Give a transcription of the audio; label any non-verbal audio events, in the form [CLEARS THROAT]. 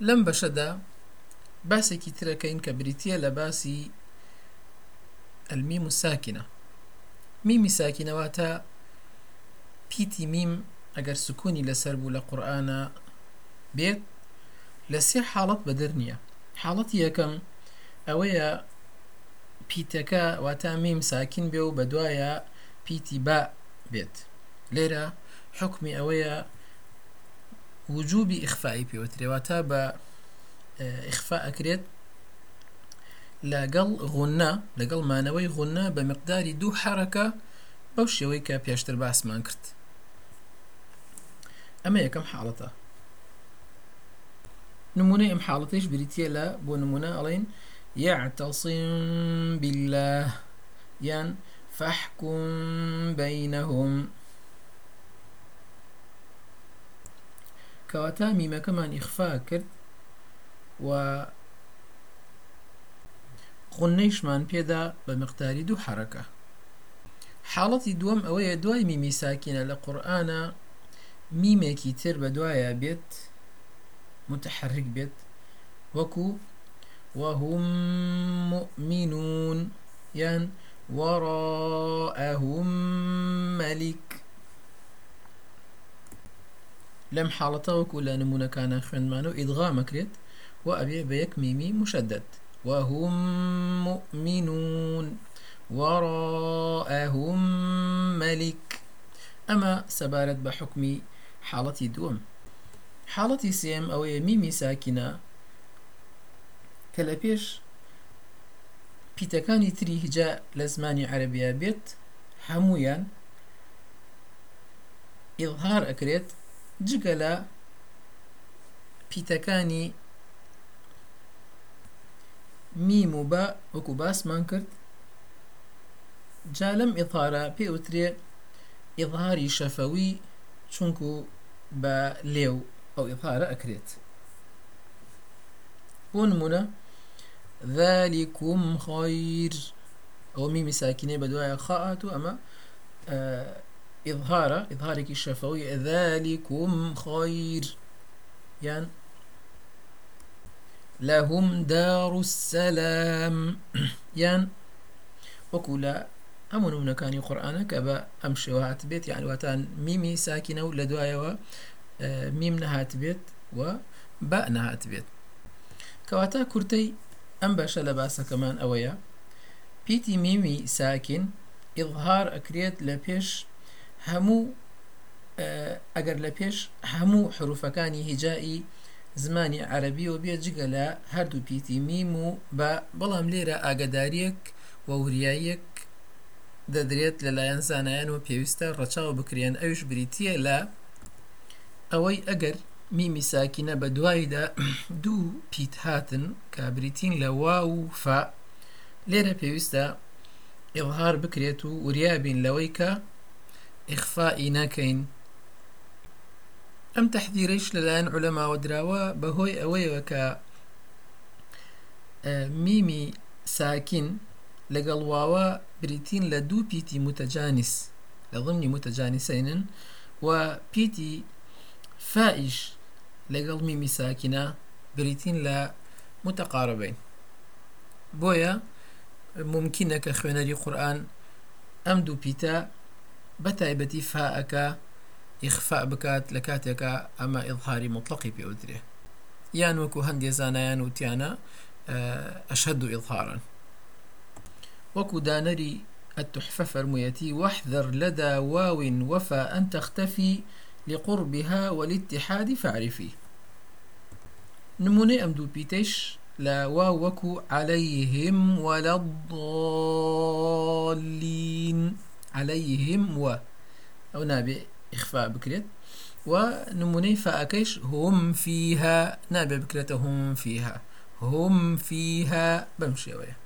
لەم بەشەدا باسێکی ترەکەین کە بریتە لە باسی ئەلمیم و ساکینە. میمی ساکینەواتە پیتی میم ئەگەر سکوونی لەسەر بوو لە قورآانە بێت لە سێ حاڵەت بەدەر نییە. حاڵەتی یەکەم ئەوەیە پیتەکە واتە میم ساکین بێ و بە دوایە پیتی با بێت. لێرە حکمی ئەوەیە وجوبی ئیخفایی پێوەترێواتە بە ئیخفا ئەکرێت لەگەڵ غوننا لەگەڵ مانەوەی غوننا بە مقداری دوو حرەکە بەو شێوەی کە پێشتر باسمان کرد ئەمە یەکەم حاڵەتە نمونەی ئەم حاڵەتەش بریتە لە بۆ نمونە ئەڵێن يعتصم بالله یان فاحكم بينهم. کەواتە میمەکەمان ئیخفا کرد و خونەیشمان پێدا بە مقداری دوو حرەکە حاڵەتی دووەم ئەوەیە دوای میمی ساکینە لە قورآانە میمێکی تر بە دوایە بێت وەکو وهم مؤمنون یان وراءهم ملك. لەم حاڵەتە وەکو لە نمونونەکانە خوێنمان و ئیدغامەکرێت و ئەبێ مشدد. وهم مؤمنون وراءهم ملك. ئەمە سەبارەت بە حکمی حاڵەتی دووەم حاڵەتی سێم ئەوەیە میمی ساکینە کە لە پێش پیتەکانی تری هجا لە زمانی عەربیا جگە لە پیتەکانی میم و بە وەکو باسمان کرد. جا لەم ئیظهارە پێوترێ ئیظهاری شەفەوی چونکو بە لێو ئەو ئیظهارە ئەکرێت. بۆ نمونە ذلكم خير ئەو میمی ساکینەی بە دوایە ئەمە إظهار إظهارك الشفوي ذلكم خير. يعني لهم دار السلام. [CLEARS THROAT] يعني وكلا أمون من كان قرآنك أبا أمشي وهات بيت يعني واتان ميمي ساكنة ولا دوايا ميم نهات بيت وباء نهات بيت. كواتا كرتي أم باشا لباسا كمان أويا. بيتي ميمي ساكن إظهار أكريت لبيش هەموو ئەگەر لە پێش هەموو حروفەکانی هیجایی زمانی عەربی و بێ جگە لە هەردوو پیتی میم و بە بەڵام لێرە ئاگداریەک و وریایەک دەدرێت لەلایەن زانایان و پێویستە ڕەچاو بکرێن. ئەوش بریتە لە ئەوەی ئەگەر میمی ساکینە بە دوایدا [CLEARS THROAT] دوو پیت هاتن کە بریتین لە وا و فا لێرە پێویستە ئێڵهار بکرێت و وریابین لەوەی کە ئیخفائی ناکەین ئەم تەحدیرەش لەلایەن عولەماوە دراوە بەهۆی ئەوەیەوە کە میمی ساکین لەگەڵ واوە بریتین لە دوو پیتی متەجانیس لە و پیتی فائش لەگەڵ میمی ساکینە بریتین لە متەقاربین بۆیە ممکنە کە خوێنەری قورآن ئەم دوو بەتایبەتی فائەکە ئیخفا بکات لە کاتێکە ئەمە ئڵهاری مطلقی پێوترێ یان وەکو هەندێ زانایان وتیانە ئەشهد و ئڵهارن وەکو دانەری التحفة فرميتي واحذر لدى واو وفى أن تختفي لقربها والاتحاد فاعرفي. نموني أمدو بيتش لا واو وكو عليهم ولا الضالين. عليهم و أو إخفاء بكريت ونموني فأكيش هم فيها. نابي بكريت هم فيها. هم فيها. بمشي ويا.